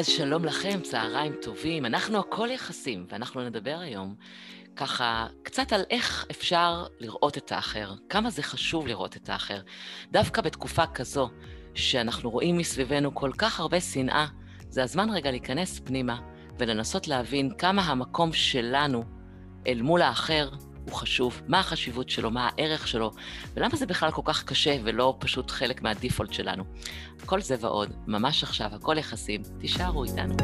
אז שלום לכם, צהריים טובים. אנחנו הכל יחסים, ואנחנו נדבר היום ככה קצת על איך אפשר לראות את האחר, כמה זה חשוב לראות את האחר. דווקא בתקופה כזו, שאנחנו רואים מסביבנו כל כך הרבה שנאה, זה הזמן רגע להיכנס פנימה ולנסות להבין כמה המקום שלנו אל מול האחר הוא חשוב, מה החשיבות שלו, מה הערך שלו, ולמה זה בכלל כל כך קשה ולא פשוט חלק מהדיפולט שלנו. כל זה ועוד, ממש עכשיו, הכל יחסים, תישארו איתנו.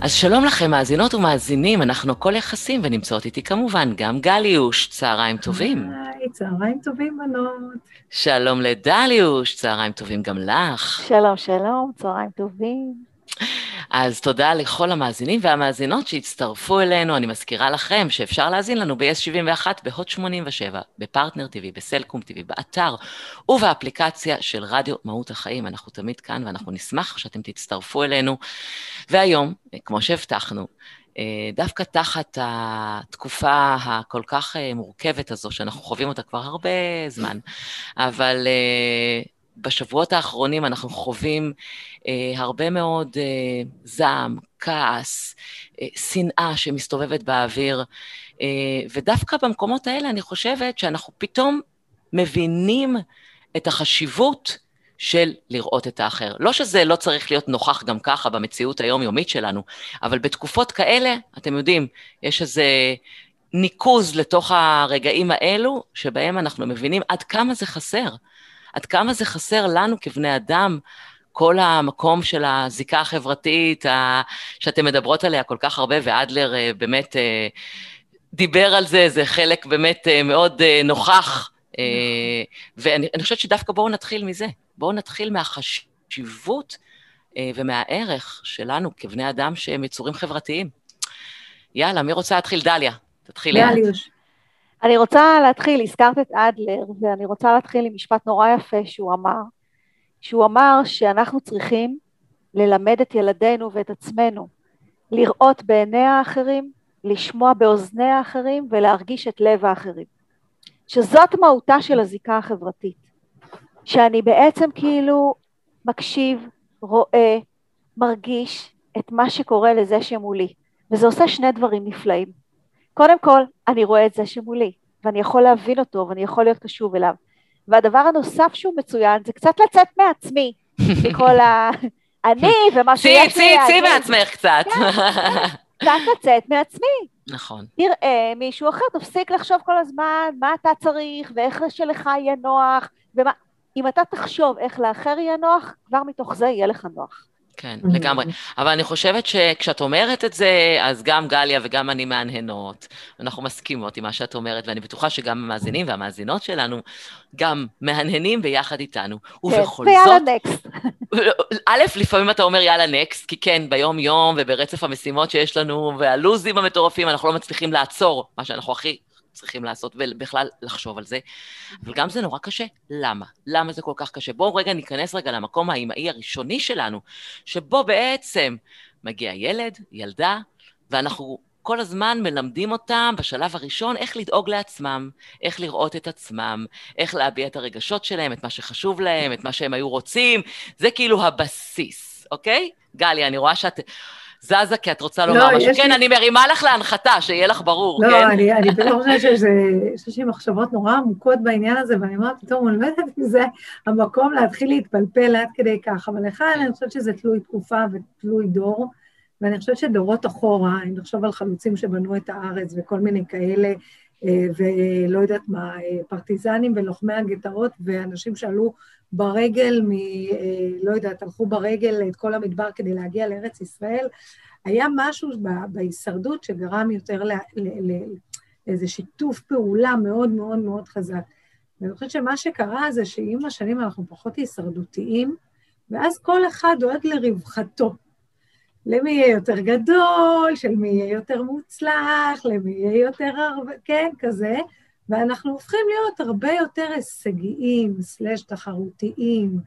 אז שלום לכם, מאזינות ומאזינים, אנחנו הכל יחסים, ונמצאות איתי כמובן גם גליוש, צהריים טובים. היי, צהריים טובים, בנות. שלום לדליוש, צהריים טובים גם לך. שלום, שלום, צהריים טובים. אז תודה לכל המאזינים והמאזינות שהצטרפו אלינו. אני מזכירה לכם שאפשר להאזין לנו ב-S71, בהוט 87, בפרטנר TV, בסלקום TV, באתר ובאפליקציה של רדיו מהות החיים. אנחנו תמיד כאן ואנחנו נשמח שאתם תצטרפו אלינו. והיום, כמו שהבטחנו, אה, דווקא תחת התקופה הכל כך אה, מורכבת הזו, שאנחנו חווים אותה כבר הרבה זמן, אבל אה, בשבועות האחרונים אנחנו חווים אה, הרבה מאוד אה, זעם, כעס, אה, שנאה שמסתובבת באוויר, אה, ודווקא במקומות האלה אני חושבת שאנחנו פתאום מבינים את החשיבות של לראות את האחר. לא שזה לא צריך להיות נוכח גם ככה במציאות היומיומית שלנו, אבל בתקופות כאלה, אתם יודעים, יש איזה ניקוז לתוך הרגעים האלו, שבהם אנחנו מבינים עד כמה זה חסר. עד כמה זה חסר לנו כבני אדם, כל המקום של הזיקה החברתית ה... שאתן מדברות עליה כל כך הרבה, ואדלר אה, באמת אה, דיבר על זה, זה חלק באמת אה, מאוד נוכח, ואני חושבת שדווקא בואו נתחיל מזה, בואו נתחיל מהחשיבות ומהערך שלנו כבני אדם שהם יצורים חברתיים. יאללה, מי רוצה להתחיל? דליה, תתחילי. דליוש. אני רוצה להתחיל, הזכרת את אדלר, ואני רוצה להתחיל עם משפט נורא יפה שהוא אמר, שהוא אמר שאנחנו צריכים ללמד את ילדינו ואת עצמנו לראות בעיני האחרים, לשמוע באוזני האחרים ולהרגיש את לב האחרים. שזאת מהותה של הזיקה החברתית. שאני בעצם כאילו מקשיב, רואה, מרגיש את מה שקורה לזה שמולי. וזה עושה שני דברים נפלאים. קודם כל, אני רואה את זה שמולי, ואני יכול להבין אותו, ואני יכול להיות קשוב אליו. והדבר הנוסף שהוא מצוין, זה קצת לצאת מעצמי, מכל ה... אני ומה שיש לי להגיד. צאי, צאי מעצמך קצת. כן, כן. קצת לצאת מעצמי. נכון. תראה מישהו אחר, תפסיק לחשוב כל הזמן מה אתה צריך, ואיך שלך יהיה נוח, ומה... אם אתה תחשוב איך לאחר יהיה נוח, כבר מתוך זה יהיה לך נוח. כן, mm-hmm. לגמרי. אבל אני חושבת שכשאת אומרת את זה, אז גם גליה וגם אני מהנהנות. אנחנו מסכימות עם מה שאת אומרת, ואני בטוחה שגם המאזינים והמאזינות שלנו גם מהנהנים ביחד איתנו. כן, ובכל זאת... ויאללה נקסט. א', לפעמים אתה אומר יאללה נקסט, כי כן, ביום-יום וברצף המשימות שיש לנו, והלו"זים המטורפים, אנחנו לא מצליחים לעצור, מה שאנחנו הכי צריכים לעשות ובכלל לחשוב על זה. אבל גם זה נורא קשה. למה? למה זה כל כך קשה? בואו רגע ניכנס רגע למקום האימהי הראשוני שלנו, שבו בעצם מגיע ילד, ילדה, ואנחנו כל הזמן מלמדים אותם בשלב הראשון איך לדאוג לעצמם, איך לראות את עצמם, איך להביע את הרגשות שלהם, את מה שחשוב להם, את מה שהם היו רוצים, זה כאילו הבסיס, אוקיי? גלי, אני רואה שאת... זזה, כי את רוצה לומר לא, משהו. כן, לי... אני מרימה לך להנחתה, שיהיה לך ברור, לא, כן? לא, אני, אני פתאום חושבת שיש לי מחשבות נורא עמוקות בעניין הזה, ואני אומרת, פתאום, אני לא יודעת אם זה המקום להתחיל להתפלפל עד כדי כך, אבל לך, אני חושבת שזה תלוי תקופה ותלוי דור, ואני חושבת שדורות אחורה, אם נחשוב על חלוצים שבנו את הארץ וכל מיני כאלה, ולא יודעת מה, אה, פרטיזנים ולוחמי הגטאות, ואנשים שעלו ברגל, מ, אה, לא יודעת, הלכו ברגל את כל המדבר כדי להגיע לארץ ישראל, היה משהו בהישרדות שגרם יותר לאיזה שיתוף פעולה מאוד מאוד מאוד חזק. ואני חושבת שמה שקרה זה שעם השנים אנחנו פחות הישרדותיים, ואז כל אחד דואג לרווחתו. למי יהיה יותר גדול, של מי יהיה יותר מוצלח, למי יהיה יותר הרבה, כן, כזה. ואנחנו הופכים להיות הרבה יותר הישגיים, סלש תחרותיים,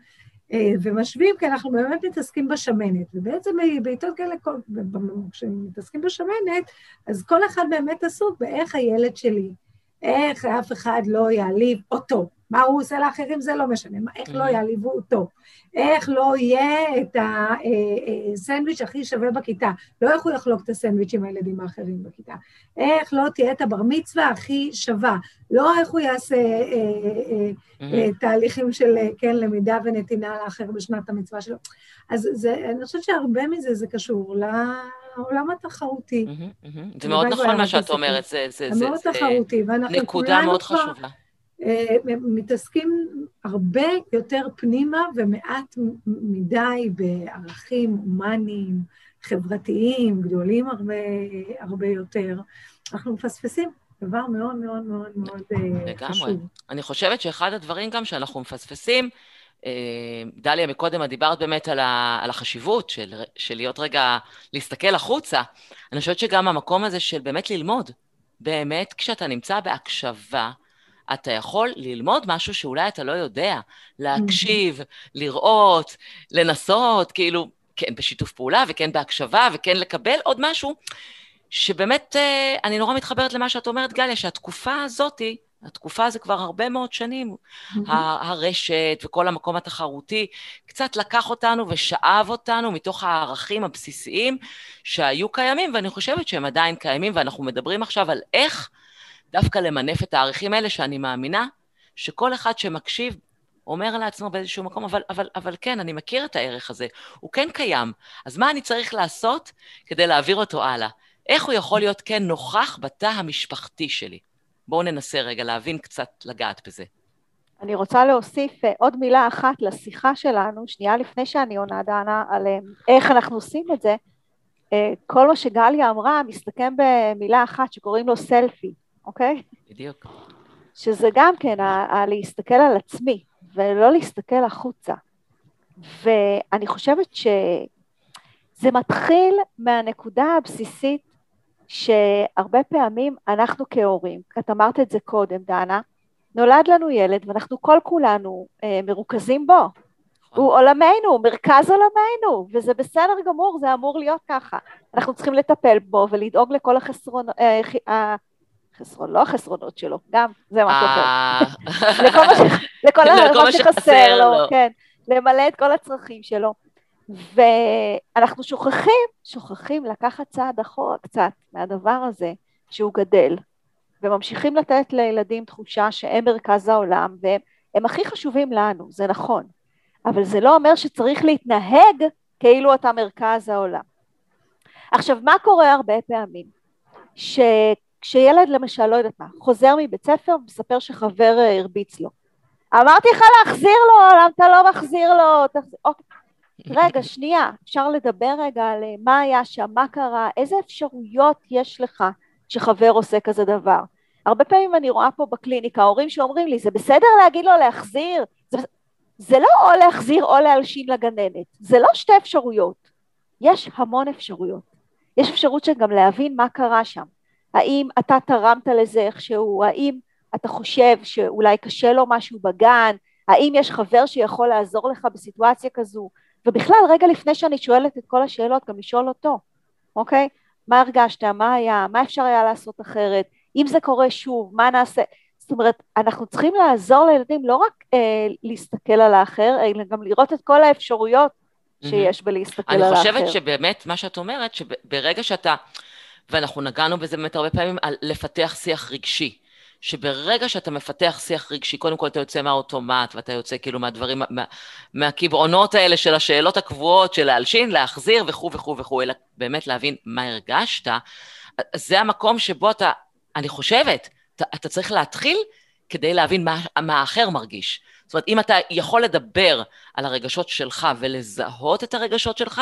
אה, ומשווים, כי אנחנו באמת מתעסקים בשמנת. ובעצם בעיתות כאלה, כשמתעסקים בשמנת, אז כל אחד באמת עסוק באיך הילד שלי, איך אף אחד לא יעליב אותו, מה הוא עושה לאחרים זה לא משנה, איך לא יעליבו אותו, איך לא יהיה את הסנדוויץ' הכי שווה בכיתה, לא איך הוא יחלוק את הסנדוויץ' עם הילדים האחרים בכיתה, איך לא תהיה את הבר מצווה הכי שווה, לא איך הוא יעשה אה, אה, אה, תהליכים של, כן, למידה ונתינה לאחר בשנת המצווה שלו. אז זה, אני חושבת שהרבה מזה זה קשור לעולם התחרותי. זה מאוד נכון מה שאת אומרת, זה, זה, זה, מאוד תחרותי, ואנחנו נקודה מאוד חשובה. אה, מתעסקים הרבה יותר פנימה ומעט מדי בערכים הומניים, חברתיים, גדולים הרבה, הרבה יותר. אנחנו מפספסים דבר מאוד מאוד מאוד מאוד אה, חשוב. לגמרי. אני חושבת שאחד הדברים גם שאנחנו מפספסים, דליה, מקודם את דיברת באמת על, ה, על החשיבות של, של להיות רגע, להסתכל החוצה. אני חושבת שגם המקום הזה של באמת ללמוד, באמת כשאתה נמצא בהקשבה, אתה יכול ללמוד משהו שאולי אתה לא יודע, להקשיב, לראות, לנסות, כאילו, כן בשיתוף פעולה וכן בהקשבה וכן לקבל עוד משהו, שבאמת, אה, אני נורא מתחברת למה שאת אומרת, גליה, שהתקופה הזאתי, התקופה זה כבר הרבה מאוד שנים, mm-hmm. הרשת וכל המקום התחרותי, קצת לקח אותנו ושאב אותנו מתוך הערכים הבסיסיים שהיו קיימים, ואני חושבת שהם עדיין קיימים, ואנחנו מדברים עכשיו על איך דווקא למנף את הערכים האלה, שאני מאמינה שכל אחד שמקשיב אומר לעצמו באיזשהו מקום, אבל, אבל, אבל כן, אני מכיר את הערך הזה, הוא כן קיים, אז מה אני צריך לעשות כדי להעביר אותו הלאה? איך הוא יכול להיות כן נוכח בתא המשפחתי שלי? בואו ננסה רגע להבין קצת, לגעת בזה. אני רוצה להוסיף אה, עוד מילה אחת לשיחה שלנו, שנייה לפני שאני עונה דנה, על אה, איך אנחנו עושים את זה. אה, כל מה שגליה אמרה מסתכם במילה אחת שקוראים לו סלפי. אוקיי? בדיוק. שזה גם כן, ה- ה- להסתכל על עצמי ולא להסתכל החוצה. ואני חושבת שזה מתחיל מהנקודה הבסיסית שהרבה פעמים אנחנו כהורים, את אמרת את זה קודם, דנה, נולד לנו ילד ואנחנו כל כולנו אה, מרוכזים בו. נכון. הוא עולמנו, מרכז עולמנו, וזה בסדר גמור, זה אמור להיות ככה. אנחנו צריכים לטפל בו ולדאוג לכל החסרונות, אה, חסרון, לא החסרונות שלו, גם זה משהו אחר. אה. לכל מה שחסר לו, כן, למלא את כל הצרכים שלו. ואנחנו שוכחים, שוכחים לקחת צעד אחורה קצת מהדבר הזה שהוא גדל, וממשיכים לתת לילדים תחושה שהם מרכז העולם, והם הכי חשובים לנו, זה נכון, אבל זה לא אומר שצריך להתנהג כאילו אתה מרכז העולם. עכשיו, מה קורה הרבה פעמים? ש... כשילד למשל, לא יודעת מה, חוזר מבית ספר ומספר שחבר אה, הרביץ לו. אמרתי לך להחזיר לו, למה אתה לא מחזיר לו? תחזיר... אוקיי. רגע, שנייה, אפשר לדבר רגע על אה, מה היה שם, מה קרה, איזה אפשרויות יש לך שחבר עושה כזה דבר. הרבה פעמים אני רואה פה בקליניקה הורים שאומרים לי, זה בסדר להגיד לו להחזיר? זה, זה לא או להחזיר או להלשין לגננת, זה לא שתי אפשרויות. יש המון אפשרויות. יש אפשרות שגם להבין מה קרה שם. האם אתה תרמת לזה איכשהו, האם אתה חושב שאולי קשה לו משהו בגן, האם יש חבר שיכול לעזור לך בסיטואציה כזו, ובכלל רגע לפני שאני שואלת את כל השאלות גם לשאול אותו, אוקיי? מה הרגשת, מה היה, מה אפשר היה לעשות אחרת, אם זה קורה שוב, מה נעשה, זאת אומרת אנחנו צריכים לעזור לילדים לא רק אה, להסתכל על האחר, אלא גם לראות את כל האפשרויות שיש בלהסתכל על האחר. אני חושבת שבאמת מה שאת אומרת, שברגע שאתה ואנחנו נגענו בזה באמת הרבה פעמים, על לפתח שיח רגשי. שברגע שאתה מפתח שיח רגשי, קודם כל אתה יוצא מהאוטומט, ואתה יוצא כאילו מהדברים, מה, מהקבעונות האלה של השאלות הקבועות, של להלשין, להחזיר וכו' וכו' וכו', אלא באמת להבין מה הרגשת, זה המקום שבו אתה, אני חושבת, אתה, אתה צריך להתחיל כדי להבין מה, מה האחר מרגיש. זאת אומרת, אם אתה יכול לדבר על הרגשות שלך ולזהות את הרגשות שלך,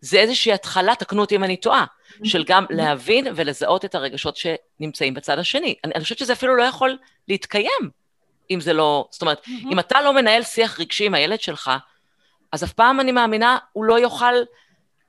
זה איזושהי התחלה, תקנו אותי אם אני טועה, של גם להבין ולזהות את הרגשות שנמצאים בצד השני. אני, אני חושבת שזה אפילו לא יכול להתקיים אם זה לא, זאת אומרת, אם אתה לא מנהל שיח רגשי עם הילד שלך, אז אף פעם אני מאמינה, הוא לא יוכל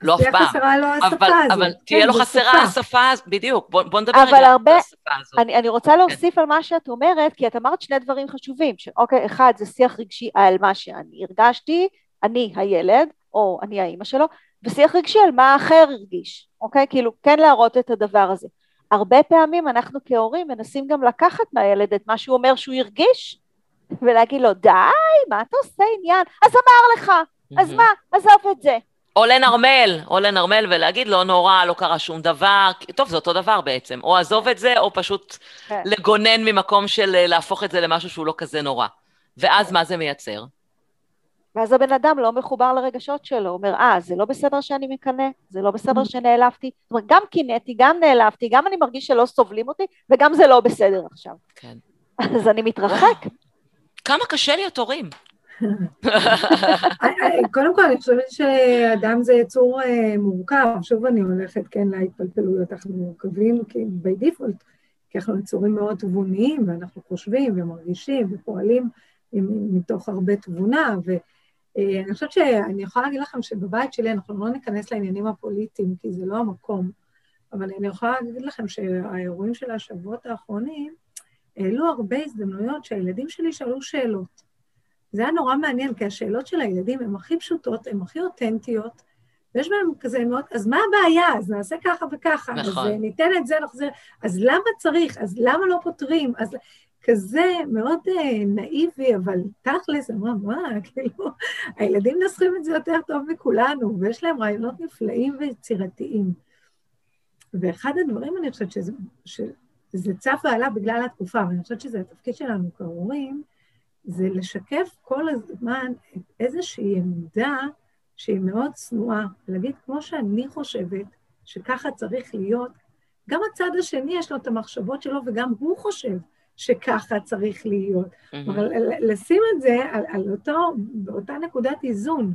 לא אף פעם. חסרה לו השפה אבל, הזאת. אבל תהיה כן, לו חסרה השפה, הזאת, בדיוק, בוא, בוא נדבר רגע הרבה, על השפה הזאת. אני, אני רוצה להוסיף כן. על מה שאת אומרת, כי את אמרת שני דברים חשובים, שאוקיי, אחד זה שיח רגשי על מה שאני הרגשתי, אני הילד, או אני האימא שלו, ושיח רגשי על מה האחר הרגיש, אוקיי? כאילו, כן להראות את הדבר הזה. הרבה פעמים אנחנו כהורים מנסים גם לקחת מהילד את מה שהוא אומר שהוא הרגיש, ולהגיד לו, די, מה אתה עושה עניין? אז אמר לך, אז מה, עזוב את זה. או לנרמל, או לנרמל ולהגיד, לא נורא, לא קרה שום דבר, טוב, זה אותו דבר בעצם. או עזוב את זה, או פשוט כן. לגונן ממקום של אה, להפוך את זה למשהו שהוא לא כזה נורא. ואז מה זה מייצר? ואז הבן אדם לא מחובר לרגשות שלו, הוא אומר, אה, זה לא בסדר שאני מקנא, זה לא בסדר mm-hmm. שנעלבתי, זאת אומרת, גם קינאתי, גם נעלבתי, גם אני מרגיש שלא סובלים אותי, וגם זה לא בסדר עכשיו. כן. אז אני מתרחק. כמה קשה להיות הורים. קודם כל, אני חושבת שאדם זה יצור אה, מורכב. שוב אני הולכת, כן, להתפלפלויות, אנחנו מורכבים בי דיפולט, כי אנחנו יצורים מאוד תבוניים, ואנחנו חושבים ומרגישים ופועלים מתוך הרבה תבונה, ואני חושבת שאני יכולה להגיד לכם שבבית שלי אנחנו לא ניכנס לעניינים הפוליטיים, כי זה לא המקום, אבל אני יכולה להגיד לכם שהאירועים של השבועות האחרונים העלו הרבה הזדמנויות שהילדים שלי שאלו שאלות. זה היה נורא מעניין, כי השאלות של הילדים הן הכי פשוטות, הן הכי אותנטיות, ויש בהם כזה מאוד, אז מה הבעיה? אז נעשה ככה וככה, נכון. אז ניתן את זה, נחזיר, אז למה צריך? אז למה לא פותרים? אז כזה מאוד uh, נאיבי, אבל תכלס, אמרה, מה, כאילו, הילדים נסחים את זה יותר טוב מכולנו, ויש להם רעיונות נפלאים ויצירתיים. ואחד הדברים, אני חושבת שזה, שזה צף ועלה בגלל התקופה, ואני חושבת שזה התפקיד שלנו כהורים, זה לשקף כל הזמן איזושהי עמדה שהיא מאוד צנועה, להגיד, כמו שאני חושבת שככה צריך להיות, גם הצד השני יש לו את המחשבות שלו וגם הוא חושב שככה צריך להיות. mm-hmm. לשים את זה על, על אותו, באותה נקודת איזון,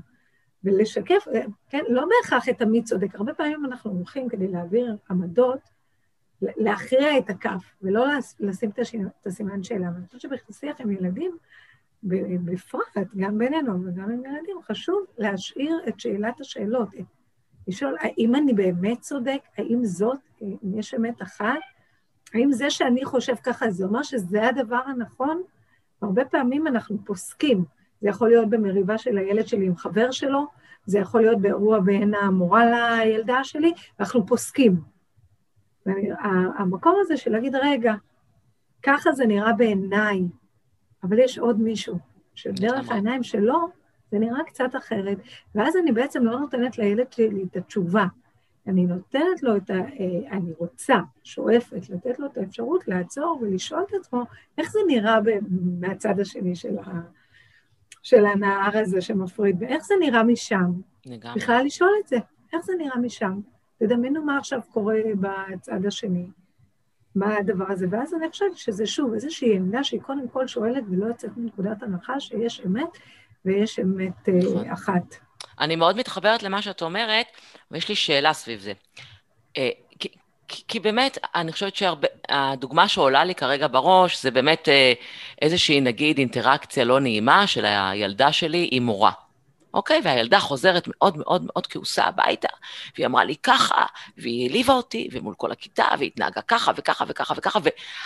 ולשקף, כן, לא בהכרח את המי צודק, הרבה פעמים אנחנו הולכים כדי להעביר עמדות, להכריע את הכף, ולא לשים את הסימן שאלה. ואני חושבת שבשיח עם ילדים, בפרט, גם בינינו וגם עם ילדים, חשוב להשאיר את שאלת השאלות, לשאול, האם אני באמת צודק? האם זאת, אם יש אמת אחת? האם זה שאני חושב ככה, זה אומר שזה הדבר הנכון? הרבה פעמים אנחנו פוסקים. זה יכול להיות במריבה של הילד שלי עם חבר שלו, זה יכול להיות באירוע בין המורה לילדה שלי, ואנחנו פוסקים. המקום הזה של להגיד, רגע, ככה זה נראה בעיניי, אבל יש עוד מישהו, שדרך העיניים שלו זה נראה קצת אחרת, ואז אני בעצם לא נותנת לילד שלי את התשובה. אני נותנת לו את ה... אה, אני רוצה, שואפת, לתת לו את האפשרות לעצור ולשאול את עצמו איך זה נראה מהצד השני של, ה, של הנהר הזה שמפריד, ואיך זה נראה משם. לגמרי. בכלל לשאול את זה, איך זה נראה משם. תדמיינו מה עכשיו קורה בצד השני, מה הדבר הזה, ואז אני חושבת שזה שוב איזושהי עמדה שהיא קודם כל שואלת ולא יוצאת מנקודת הנחה שיש אמת ויש אמת אה, נכון. אחת. אני מאוד מתחברת למה שאת אומרת, ויש לי שאלה סביב זה. אה, כי, כי באמת, אני חושבת שהדוגמה שעולה לי כרגע בראש, זה באמת אה, איזושהי, נגיד, אינטראקציה לא נעימה של הילדה שלי עם מורה. אוקיי? והילדה חוזרת מאוד מאוד מאוד כעוסה הביתה, והיא אמרה לי ככה, והיא העליבה אותי, ומול כל הכיתה, והיא התנהגה ככה וככה וככה וככה,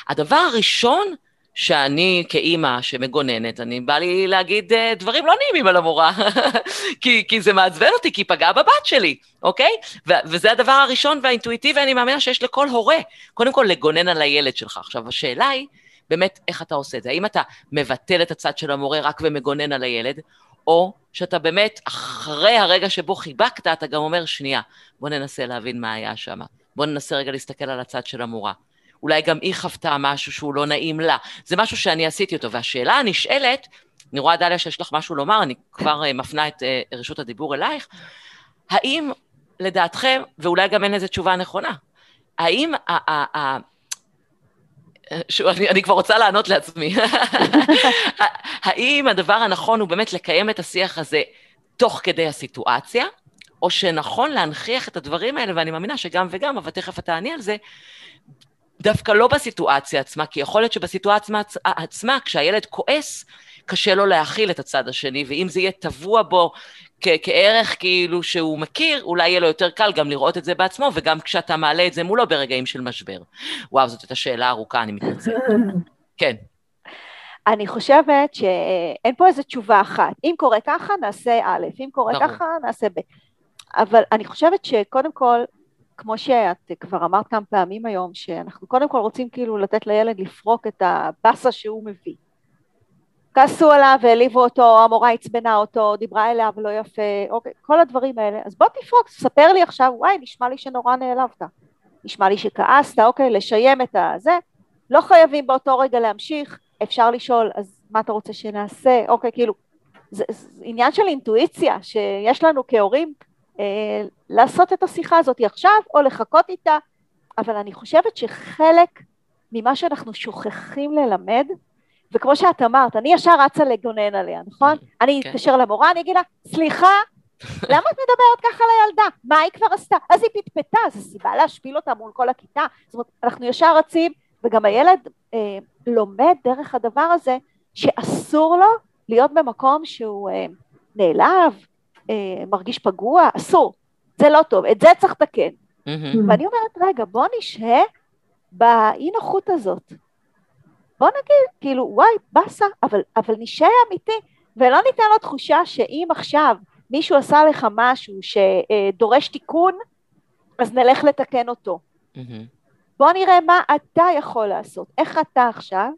והדבר הראשון שאני כאימא שמגוננת, אני בא לי להגיד uh, דברים לא נעימים על המורה, כי, כי זה מעצבן אותי, כי היא פגעה בבת שלי, אוקיי? ו- וזה הדבר הראשון והאינטואיטיבי, אני מאמינה שיש לכל הורה. קודם כל, לגונן על הילד שלך. עכשיו, השאלה היא, באמת, איך אתה עושה את זה? האם אתה מבטל את הצד של המורה רק ומגונן על הילד, או שאתה באמת, אחרי הרגע שבו חיבקת, אתה גם אומר, שנייה, בוא ננסה להבין מה היה שם. בוא ננסה רגע להסתכל על הצד של המורה. אולי גם היא חוותה משהו שהוא לא נעים לה. זה משהו שאני עשיתי אותו. והשאלה הנשאלת, אני רואה, דליה, שיש לך משהו לומר, אני כבר uh, מפנה את uh, רשות הדיבור אלייך, האם לדעתכם, ואולי גם אין לזה תשובה נכונה, האם שוב, אני, אני כבר רוצה לענות לעצמי. האם הדבר הנכון הוא באמת לקיים את השיח הזה תוך כדי הסיטואציה, או שנכון להנכיח את הדברים האלה, ואני מאמינה שגם וגם, אבל תכף את תעני על זה, דווקא לא בסיטואציה עצמה, כי יכול להיות שבסיטואציה עצמה, כשהילד כועס, קשה לו להכיל את הצד השני, ואם זה יהיה טבוע בו כ- כערך כאילו שהוא מכיר, אולי יהיה לו יותר קל גם לראות את זה בעצמו, וגם כשאתה מעלה את זה מולו ברגעים של משבר. וואו, זאת הייתה שאלה ארוכה, אני מתנצלת. כן. אני חושבת שאין פה איזו תשובה אחת. אם קורה ככה, נעשה א', אם קורה נכון. ככה, נעשה ב'. אבל אני חושבת שקודם כל, כמו שאת כבר אמרת כמה פעמים היום, שאנחנו קודם כל רוצים כאילו לתת לילד לפרוק את הבאסה שהוא מביא. כעסו עליו והעליבו אותו, המורה עצבנה אותו, דיברה אליו לא יפה, אוקיי, כל הדברים האלה. אז בוא תפרוק, ספר לי עכשיו, וואי, נשמע לי שנורא נעלבת. נשמע לי שכעסת, אוקיי, לשיים את הזה. לא חייבים באותו רגע להמשיך, אפשר לשאול, אז מה אתה רוצה שנעשה? אוקיי, כאילו, זה, זה עניין של אינטואיציה שיש לנו כהורים אה, לעשות את השיחה הזאת עכשיו או לחכות איתה, אבל אני חושבת שחלק ממה שאנחנו שוכחים ללמד, וכמו שאת אמרת, אני ישר רצה לגונן עליה, נכון? כן. אני אתקשר למורה, אני אגיד לה, סליחה, למה את מדברת ככה לילדה? מה היא כבר עשתה? אז היא פטפטה, זו סיבה להשפיל אותה מול כל הכיתה. זאת אומרת, אנחנו ישר רצים, וגם הילד אה, לומד דרך הדבר הזה, שאסור לו להיות במקום שהוא אה, נעלב, אה, מרגיש פגוע, אסור, זה לא טוב, את זה צריך לתקן. Mm-hmm. ואני אומרת, רגע, בוא נשהה באי נוחות הזאת. בוא נגיד, כאילו, וואי, באסה, אבל, אבל נשהה אמיתי, ולא ניתן לו תחושה שאם עכשיו מישהו עשה לך משהו שדורש תיקון, אז נלך לתקן אותו. Mm-hmm. בוא נראה מה אתה יכול לעשות, איך אתה עכשיו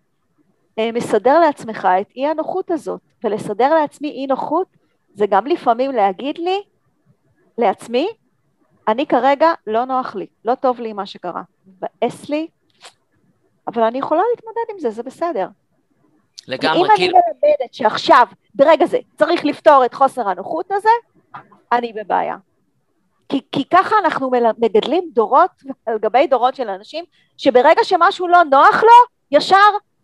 אה, מסדר לעצמך את אי הנוחות הזאת, ולסדר לעצמי אי נוחות זה גם לפעמים להגיד לי, לעצמי, אני כרגע לא נוח לי, לא טוב לי מה שקרה, מבאס לי, אבל אני יכולה להתמודד עם זה, זה בסדר. לגמרי, אם כאילו... אם אני מלמדת שעכשיו, ברגע זה, צריך לפתור את חוסר הנוחות הזה, אני בבעיה. כי, כי ככה אנחנו מגדלים דורות על גבי דורות של אנשים, שברגע שמשהו לא נוח לו, ישר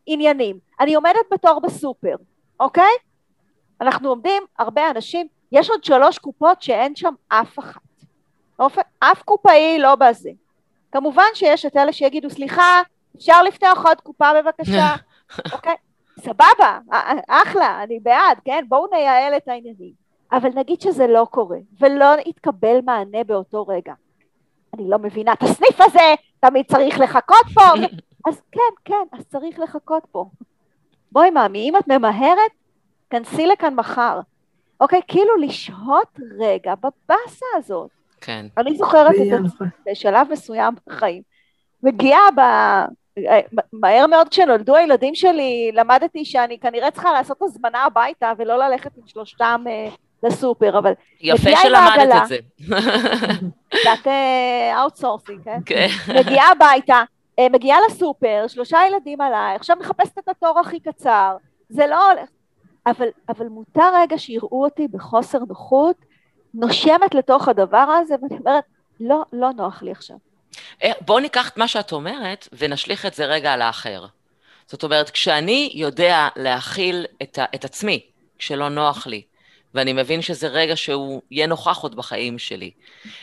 עניינים. אני עומדת בתור בסופר, אוקיי? אנחנו עומדים, הרבה אנשים, יש עוד שלוש קופות שאין שם אף אחת. אף קופאי לא בזה. כמובן שיש את אלה שיגידו, סליחה, אפשר לפתוח עוד קופה בבקשה? אוקיי, סבבה, אחלה, אני בעד, כן? בואו נייעל את העניינים. אבל נגיד שזה לא קורה, ולא יתקבל מענה באותו רגע. אני לא מבינה את הסניף הזה, תמיד צריך לחכות פה. אז כן, כן, אז צריך לחכות פה. בואי מאמי, אם את ממהרת, כנסי לכאן מחר. אוקיי, כאילו לשהות רגע בבאסה הזאת. כן. אני זוכרת את זה בשלב מסוים בחיים. מגיעה. מהר מאוד כשנולדו הילדים שלי, למדתי שאני כנראה צריכה לעשות הזמנה הביתה ולא ללכת עם שלושתם אה, לסופר, אבל... יפה שלמדת את זה. קצת outsourcing, כן? כן. מגיעה הביתה, אה, מגיעה לסופר, שלושה ילדים עליי, עכשיו מחפשת את התור הכי קצר, זה לא הולך. אבל, אבל מותר רגע שיראו אותי בחוסר נוחות, נושמת לתוך הדבר הזה, ואני אומרת, לא, לא נוח לי עכשיו. אה, בואו ניקח את מה שאת אומרת ונשליך את זה רגע על האחר. זאת אומרת, כשאני יודע להכיל את, ה, את עצמי כשלא נוח לי, ואני מבין שזה רגע שהוא יהיה נוכח עוד בחיים שלי.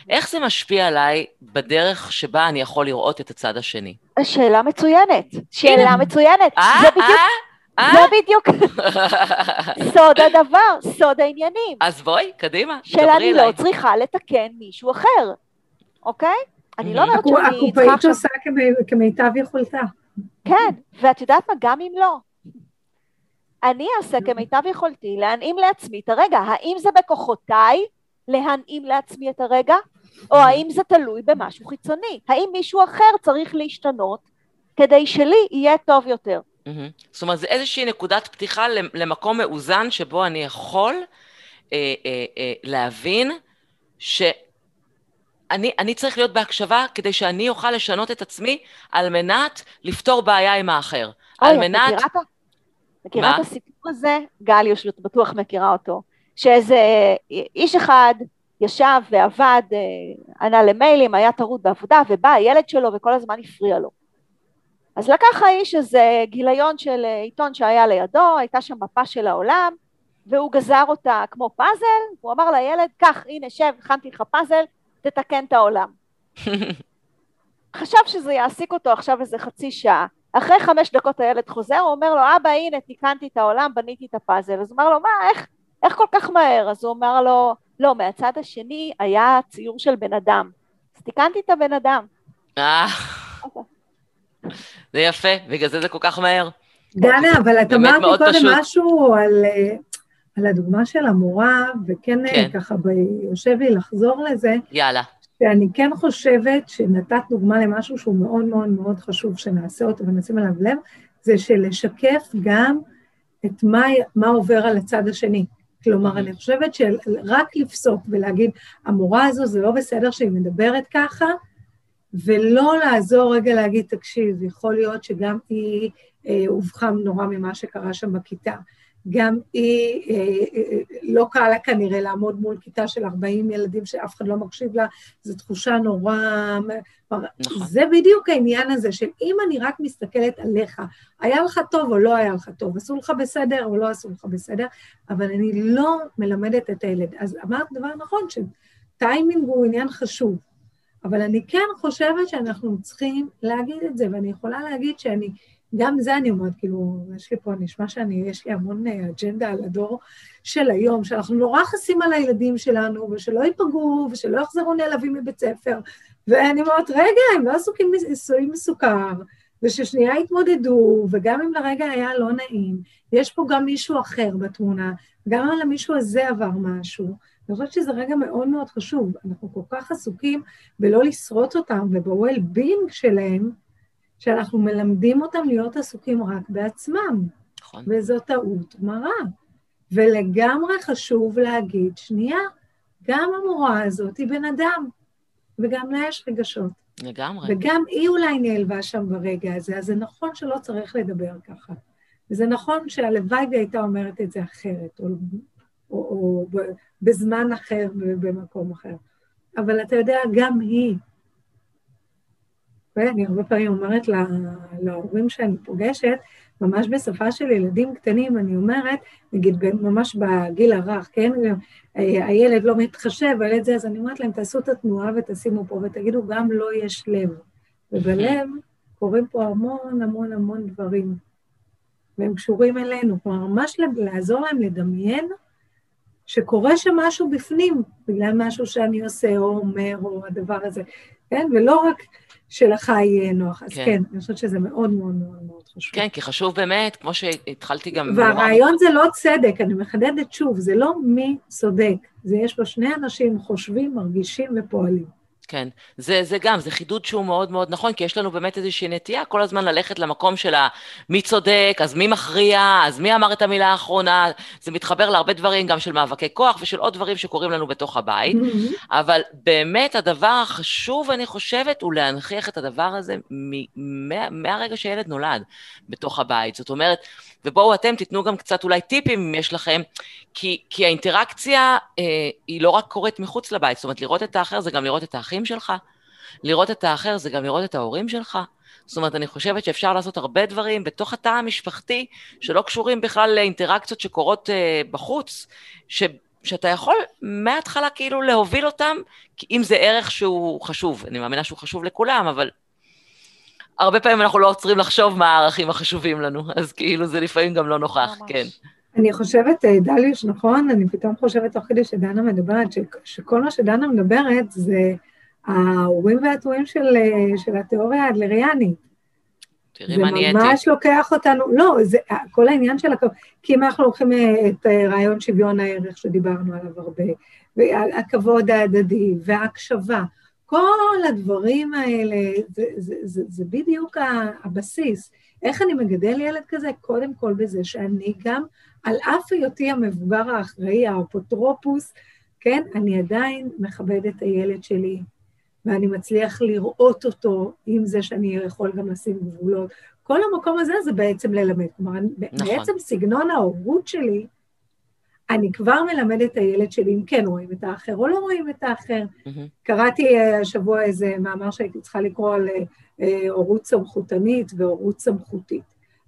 איך זה משפיע עליי בדרך שבה אני יכול לראות את הצד השני? שאלה מצוינת, שאלה מצוינת. אה, זה בדיוק... אה? זה בדיוק סוד הדבר, סוד העניינים. אז בואי, קדימה, דברי אליי. שאני לא צריכה לתקן מישהו אחר, אוקיי? אני לא אומרת שאני צריכה עכשיו... הקופאית עושה כמיטב יכולתה. כן, ואת יודעת מה? גם אם לא. אני אעשה כמיטב יכולתי להנעים לעצמי את הרגע. האם זה בכוחותיי להנעים לעצמי את הרגע, או האם זה תלוי במשהו חיצוני? האם מישהו אחר צריך להשתנות כדי שלי יהיה טוב יותר? זאת אומרת, זה איזושהי נקודת פתיחה למקום מאוזן שבו אני יכול אה, אה, אה, להבין שאני אני צריך להיות בהקשבה כדי שאני אוכל לשנות את עצמי על מנת לפתור בעיה עם האחר. אוי, על מנת... מכירה מכירה את הסיפור הזה? גל את בטוח מכירה אותו. שאיזה איש אחד ישב ועבד, אה, ענה למיילים, היה טרוד בעבודה, ובא הילד שלו וכל הזמן הפריע לו. אז לקח האיש איזה גיליון של אה, עיתון שהיה לידו, הייתה שם מפה של העולם, והוא גזר אותה כמו פאזל, הוא אמר לילד, קח, הנה, שב, הכנתי לך פאזל, תתקן את העולם. חשב שזה יעסיק אותו עכשיו איזה חצי שעה, אחרי חמש דקות הילד חוזר, הוא אומר לו, אבא, הנה, תיקנתי את העולם, בניתי את הפאזל. אז הוא אומר לו, מה, איך, איך כל כך מהר? אז הוא אומר לו, לא, מהצד השני היה ציור של בן אדם. אז תיקנתי את הבן אדם. אה, זה יפה, בגלל זה זה כל כך מהר. דנה, אבל את אמרת קודם. משהו על, אה, על הדוגמה של המורה, וכן אה, כן. ככה יושב לי לחזור לזה. יאללה. שאני כן חושבת שנתת דוגמה למשהו שהוא מאוד מאוד מאוד חשוב שנעשה אותו ונשים עליו לב, זה שלשקף גם את מה, מה עובר על הצד השני. כלומר, אני חושבת שרק לפסוק ולהגיד, המורה הזו זה לא בסדר שהיא מדברת ככה, ולא לעזור רגע להגיד, תקשיב, יכול להיות שגם היא אה, נורא ממה שקרה שם בכיתה. גם היא, אה, אה, לא קל לה כנראה לעמוד מול כיתה של 40 ילדים שאף אחד לא מקשיב לה, זו תחושה נורא... נכון. זה בדיוק העניין הזה של אם אני רק מסתכלת עליך, היה לך טוב או לא היה לך טוב, עשו לך בסדר או לא עשו לך בסדר, אבל אני לא מלמדת את הילד. אז אמרת דבר נכון, שטיימינג הוא עניין חשוב, אבל אני כן חושבת שאנחנו צריכים להגיד את זה, ואני יכולה להגיד שאני... גם זה אני אומרת, כאילו, יש לי פה, נשמע שאני, יש לי המון אג'נדה על הדור של היום, שאנחנו נורא חסים על הילדים שלנו, ושלא ייפגעו, ושלא יחזרו נעלבים מבית ספר. ואני אומרת, רגע, הם לא עסוקים נישואים מסוכר, וששנייה יתמודדו, וגם אם לרגע היה לא נעים, יש פה גם מישהו אחר בתמונה, גם על המישהו הזה עבר משהו. אני חושבת שזה רגע מאוד מאוד חשוב. אנחנו כל כך עסוקים בלא לשרוט אותם וב-well-being שלהם, שאנחנו מלמדים אותם להיות עסוקים רק בעצמם. נכון. וזו טעות מרה. ולגמרי חשוב להגיד, שנייה, גם המורה הזאת היא בן אדם, וגם לה יש רגשות. לגמרי. וגם היא אולי נעלבה שם ברגע הזה, אז זה נכון שלא צריך לדבר ככה. וזה נכון שהלוואי והייתה אומרת את זה אחרת, או, או, או בזמן אחר ובמקום אחר. אבל אתה יודע, גם היא ואני הרבה פעמים אומרת לה, להורים שאני פוגשת, ממש בשפה של ילדים קטנים, אני אומרת, נגיד ממש בגיל הרך, כן? הילד לא מתחשב, הילד זה, אז אני אומרת להם, תעשו את התנועה ותשימו פה ותגידו, גם לא יש לב. ובלב קורים פה המון המון המון דברים, והם קשורים אלינו. כלומר, ממש לעזור להם לדמיין שקורה שם משהו בפנים, בגלל משהו שאני עושה או אומר, או הדבר הזה, כן? ולא רק שלך יהיה נוח. אז כן, כן אני חושבת שזה מאוד מאוד מאוד מאוד חשוב. כן, כי חשוב באמת, כמו שהתחלתי גם... והרעיון זה לא צדק, אני מחדדת שוב, זה לא מי צודק, זה יש פה שני אנשים חושבים, מרגישים ופועלים. כן, זה, זה גם, זה חידוד שהוא מאוד מאוד נכון, כי יש לנו באמת איזושהי נטייה כל הזמן ללכת למקום של מי צודק, אז מי מכריע, אז מי אמר את המילה האחרונה, זה מתחבר להרבה דברים, גם של מאבקי כוח ושל עוד דברים שקורים לנו בתוך הבית, mm-hmm. אבל באמת הדבר החשוב, אני חושבת, הוא להנכיח את הדבר הזה מ- מה, מהרגע שילד נולד בתוך הבית. זאת אומרת, ובואו אתם תיתנו גם קצת אולי טיפים אם יש לכם, כי, כי האינטראקציה אה, היא לא רק קורית מחוץ לבית, זאת אומרת, לראות את האחר זה גם לראות את האחים שלך, לראות את האחר זה גם לראות את ההורים שלך. זאת אומרת, אני חושבת שאפשר לעשות הרבה דברים בתוך התא המשפחתי, שלא קשורים בכלל לאינטראקציות שקורות אה, בחוץ, ש... שאתה יכול מההתחלה כאילו להוביל אותם, אם זה ערך שהוא חשוב, אני מאמינה שהוא חשוב לכולם, אבל הרבה פעמים אנחנו לא עוצרים לחשוב מה הערכים החשובים לנו, אז כאילו זה לפעמים גם לא נוכח, ממש. כן. אני חושבת, אה, דליוש, נכון? אני פתאום חושבת תוך כדי שדנה מדברת, ש, שכל מה שדנה מדברת זה האורים והטורים של, אה, של התיאוריה האדלריאנית. תראי מה נהייתי. זה ממש לוקח אותנו, לא, זה כל העניין של הכבוד, כי אם אנחנו לוקחים אה, את רעיון שוויון הערך שדיברנו עליו הרבה, והכבוד ההדדי וההקשבה, כל הדברים האלה, זה, זה, זה, זה בדיוק הבסיס. איך אני מגדל ילד כזה? קודם כל בזה שאני גם, על אף היותי המבוגר האחראי, האפוטרופוס, כן, אני עדיין מכבד את הילד שלי, ואני מצליח לראות אותו עם זה שאני יכול גם לשים גבולות. כל המקום הזה זה בעצם ללמד. כלומר, נכון. בעצם סגנון ההורות שלי, אני כבר מלמדת את הילד שלי אם כן רואים את האחר או לא רואים את האחר. Mm-hmm. קראתי השבוע איזה מאמר שהייתי צריכה לקרוא על אה, הורות סמכותנית והורות סמכותית.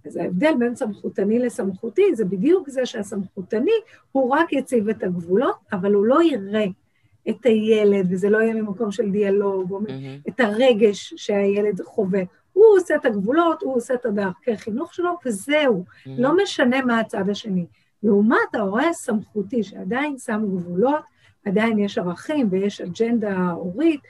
אז ההבדל בין סמכותני לסמכותי זה בדיוק זה שהסמכותני הוא רק יציב את הגבולות, אבל הוא לא יראה את הילד, וזה לא יהיה ממקום של דיאלוג, או mm-hmm. את הרגש שהילד חווה. הוא עושה את הגבולות, הוא עושה את הדרכי חינוך שלו, וזהו. Mm-hmm. לא משנה מה הצד השני. לעומת ההורה הסמכותי, שעדיין שם גבולות, עדיין יש ערכים ויש אג'נדה הורית,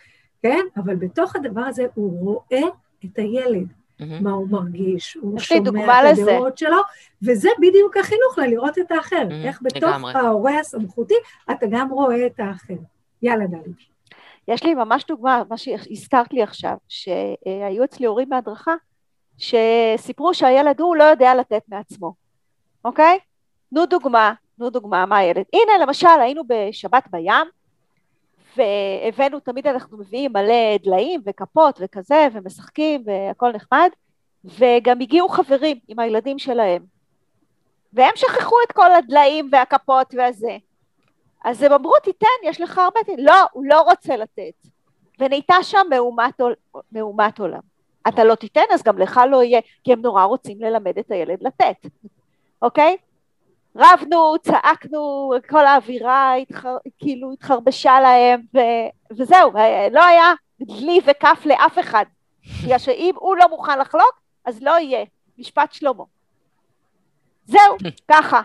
כן? אבל בתוך הדבר הזה הוא רואה את הילד, mm-hmm. מה הוא מרגיש, הוא שומע את הדעות שלו, וזה בדיוק החינוך ללראות את האחר. Mm-hmm. איך בתוך לגמרי. ההורה הסמכותי אתה גם רואה את האחר. יאללה, דלי. יש לי ממש דוגמה, מה שהזכרת לי עכשיו, שהיו אצלי הורים בהדרכה, שסיפרו שהילד הוא לא יודע לתת מעצמו. אוקיי? תנו דוגמה, תנו דוגמה, מה הילד? הנה, למשל, היינו בשבת בים, והבאנו, תמיד אנחנו מביאים מלא דליים וכפות וכזה, ומשחקים והכל נחמד, וגם הגיעו חברים עם הילדים שלהם. והם שכחו את כל הדליים והכפות והזה. אז הם אמרו, תיתן, יש לך הרבה... לא, הוא לא רוצה לתת. ונהייתה שם מהומת, מהומת עולם. אתה לא תיתן, אז גם לך לא יהיה, כי הם נורא רוצים ללמד את הילד לתת, אוקיי? רבנו, צעקנו, כל האווירה התחר, כאילו התחרבשה להם, ו, וזהו, לא היה דלי וכף לאף אחד. בגלל שאם הוא לא מוכן לחלוק, אז לא יהיה. משפט שלמה. זהו, ככה.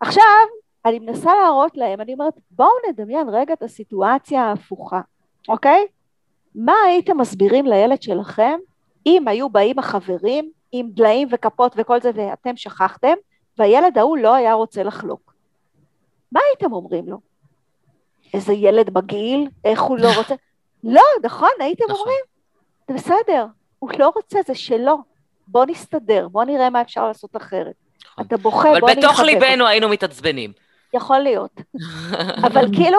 עכשיו, אני מנסה להראות להם, אני אומרת, בואו נדמיין רגע את הסיטואציה ההפוכה, אוקיי? מה הייתם מסבירים לילד שלכם אם היו באים החברים עם דליים וכפות וכל זה ואתם שכחתם, והילד ההוא לא היה רוצה לחלוק? מה הייתם אומרים לו? איזה ילד מגעיל, איך הוא לא רוצה? לא, נכון, הייתם נכון. אומרים, זה בסדר, הוא לא רוצה, זה שלו, בוא נסתדר, בוא נראה מה אפשר לעשות אחרת. נכון. אתה בוכה, בוא נתחבק. אבל בתוך ליבנו היינו מתעצבנים. יכול להיות. אבל כאילו,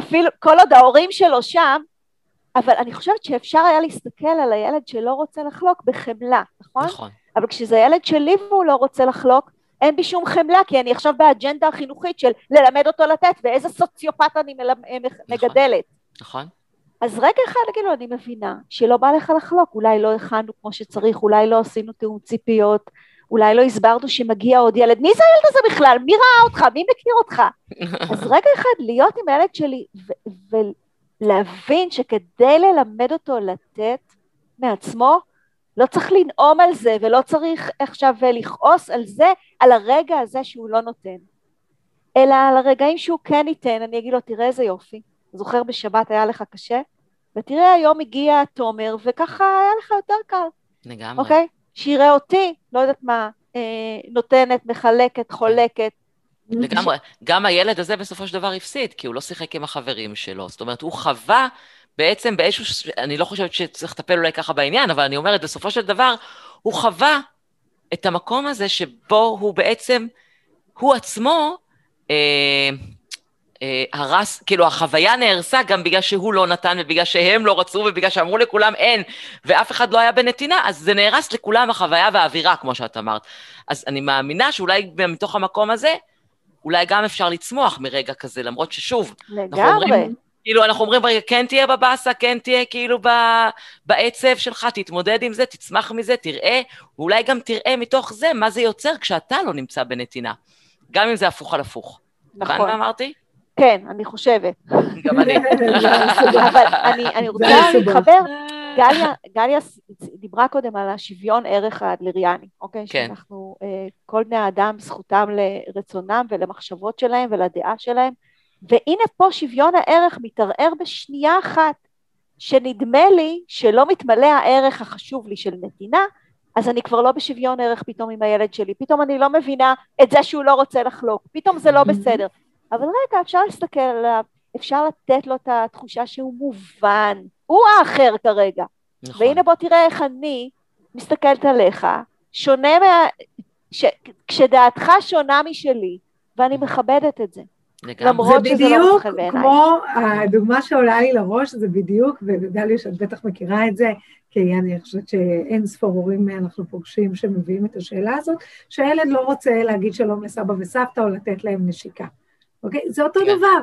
אפילו כל עוד ההורים שלו שם, אבל אני חושבת שאפשר היה להסתכל על הילד שלא רוצה לחלוק בחמלה, נכון? נכון. אבל כשזה ילד שלי והוא לא רוצה לחלוק, אין בי שום חמלה, כי אני עכשיו באג'נדה החינוכית של ללמד אותו לתת, ואיזה סוציופט אני מלמד, נכון. מגדלת. נכון. אז רגע אחד כאילו אני מבינה שלא בא לך לחלוק, אולי לא הכנו כמו שצריך, אולי לא עשינו תיאום ציפיות, אולי לא הסברנו שמגיע עוד ילד, מי זה הילד הזה בכלל? מי ראה אותך? מי מכיר אותך? אז רגע אחד להיות עם הילד שלי ולהבין שכדי ללמד אותו לתת מעצמו, לא צריך לנאום על זה ולא צריך עכשיו לכעוס על זה, על הרגע הזה שהוא לא נותן. אלא על הרגעים שהוא כן ייתן, אני אגיד לו, תראה איזה יופי, זוכר בשבת היה לך קשה? ותראה היום הגיע תומר וככה היה לך יותר קל. לגמרי. אוקיי? שיראה אותי, לא יודעת מה, אה, נותנת, מחלקת, חולקת. לגמרי. גם הילד הזה בסופו של דבר הפסיד, כי הוא לא שיחק עם החברים שלו. זאת אומרת, הוא חווה בעצם באיזשהו... אני לא חושבת שצריך לטפל אולי ככה בעניין, אבל אני אומרת, בסופו של דבר, הוא חווה את המקום הזה שבו הוא בעצם, הוא עצמו, אה, הרס, כאילו החוויה נהרסה גם בגלל שהוא לא נתן ובגלל שהם לא רצו ובגלל שאמרו לכולם אין ואף אחד לא היה בנתינה, אז זה נהרס לכולם החוויה והאווירה, כמו שאת אמרת. אז אני מאמינה שאולי מתוך המקום הזה, אולי גם אפשר לצמוח מרגע כזה, למרות ששוב, לגמרי. אנחנו אומרים, כאילו, אנחנו אומרים, רגע, כן תהיה בבאסה, כן תהיה כאילו ב, בעצב שלך, תתמודד עם זה, תצמח מזה, תראה, ואולי גם תראה מתוך זה מה זה יוצר כשאתה לא נמצא בנתינה. גם אם זה הפוך על הפוך. נכון. מה אמרתי? כן, אני חושבת. גם אני. אבל אני, אני רוצה להתחבר, גליה, גליה דיברה קודם על השוויון ערך האדלריאני, אוקיי? כן. שאנחנו, אה, כל בני האדם, זכותם לרצונם ולמחשבות שלהם ולדעה שלהם, והנה פה שוויון הערך מתערער בשנייה אחת, שנדמה לי שלא מתמלא הערך החשוב לי של נתינה, אז אני כבר לא בשוויון ערך פתאום עם הילד שלי, פתאום אני לא מבינה את זה שהוא לא רוצה לחלוק, פתאום זה לא בסדר. אבל רגע, אפשר להסתכל עליו, אפשר לתת לו את התחושה שהוא מובן, הוא האחר כרגע. נכון. והנה בוא תראה איך אני מסתכלת עליך, שונה מה... ש... כשדעתך שונה משלי, ואני מכבדת את זה. לגמרי. למרות שזה לא בעיניי. זה בדיוק כמו הדוגמה שעולה לי לראש, זה בדיוק, ודליה שאת בטח מכירה את זה, כי אני חושבת שאין ספור הורים אנחנו פוגשים שמביאים את השאלה הזאת, שהילד לא רוצה להגיד שלום לסבא וסבתא או לתת להם נשיקה. אוקיי? זה אותו כן. דבר.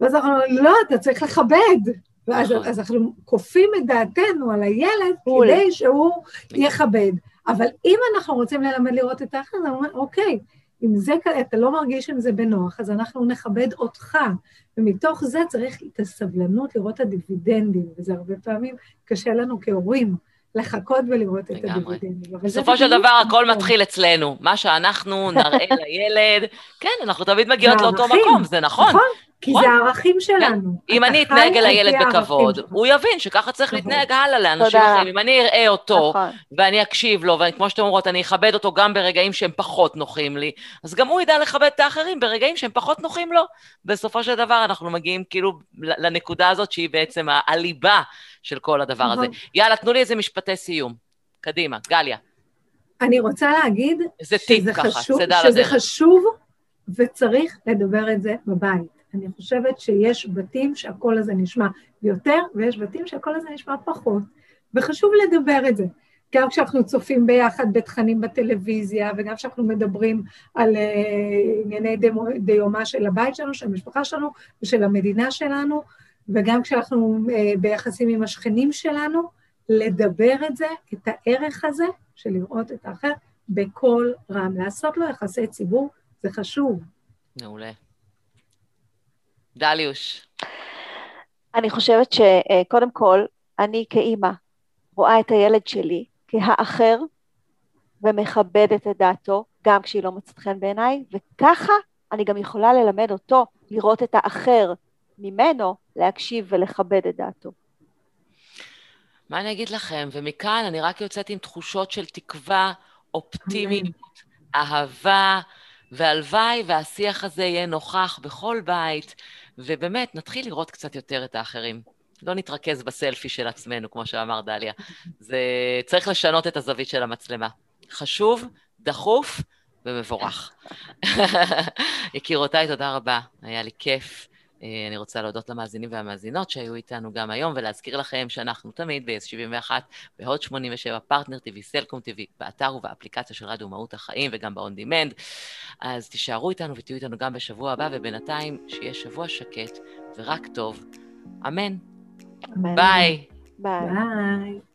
ואז אנחנו אומרים, לא, אתה צריך לכבד. ואז נכון. אז אנחנו כופים את דעתנו על הילד כדי שהוא יכבד. אבל אם אנחנו רוצים ללמד לראות את האחר, אז אומרים, אוקיי, אם זה, אתה לא מרגיש עם זה בנוח, אז אנחנו נכבד אותך. ומתוך זה צריך את הסבלנות לראות את הדיבידנדים, וזה הרבה פעמים קשה לנו כהורים. לחכות ולראות את הדיבידנדים. בסופו של דבר הכל מתחיל אצלנו. מה שאנחנו נראה לילד, כן, אנחנו תמיד מגיעות לאותו מקום, זה נכון. נכון, כי זה הערכים שלנו. אם אני אתנהג אל הילד בכבוד, הוא יבין שככה צריך נכון. להתנהג הלאה לאנשים אחרים. אם אני אראה אותו, נכון. ואני אקשיב לו, וכמו שאתם אומרות, אני אכבד אותו גם ברגעים שהם פחות נוחים לי, אז גם הוא ידע לכבד את האחרים ברגעים שהם פחות נוחים לו. בסופו של דבר אנחנו מגיעים כאילו לנקודה הזאת שהיא בעצם הליבה של כל הדבר הזה. יאללה, תנו לי איזה משפטי סיום. קדימה, גליה. אני רוצה להגיד שזה. חשוב וצריך לדבר את זה בבית. אני חושבת שיש בתים שהקול הזה נשמע יותר, ויש בתים שהקול הזה נשמע פחות, וחשוב לדבר את זה. גם כשאנחנו צופים ביחד בתכנים בטלוויזיה, וגם כשאנחנו מדברים על uh, ענייני דיומה של הבית שלנו, של המשפחה שלנו ושל המדינה שלנו, וגם כשאנחנו uh, ביחסים עם השכנים שלנו, לדבר את זה, את הערך הזה של לראות את האחר בקול רם. לעשות לו יחסי ציבור זה חשוב. מעולה. דליוש. אני חושבת שקודם כל, אני כאימא רואה את הילד שלי כהאחר ומכבדת את דעתו, גם כשהיא לא מוצאת חן בעיניי, וככה אני גם יכולה ללמד אותו לראות את האחר ממנו, להקשיב ולכבד את דעתו. מה אני אגיד לכם? ומכאן אני רק יוצאת עם תחושות של תקווה, אופטימיות, אהבה, והלוואי והשיח הזה יהיה נוכח בכל בית, ובאמת, נתחיל לראות קצת יותר את האחרים. לא נתרכז בסלפי של עצמנו, כמו שאמר דליה. זה צריך לשנות את הזווית של המצלמה. חשוב, דחוף ומבורך. יקירותיי, תודה רבה, היה לי כיף. אה, אני רוצה להודות למאזינים והמאזינות שהיו איתנו גם היום, ולהזכיר לכם שאנחנו תמיד ב-71, ב-HOT 87, פרטנר TV, סלקום TV, באתר ובאפליקציה של רדיו מהות החיים וגם ב-on demand. אז תישארו איתנו ותהיו איתנו גם בשבוע הבא, ובינתיים שיהיה שבוע שקט ורק טוב. אמן. אמן. ביי. ביי. ביי.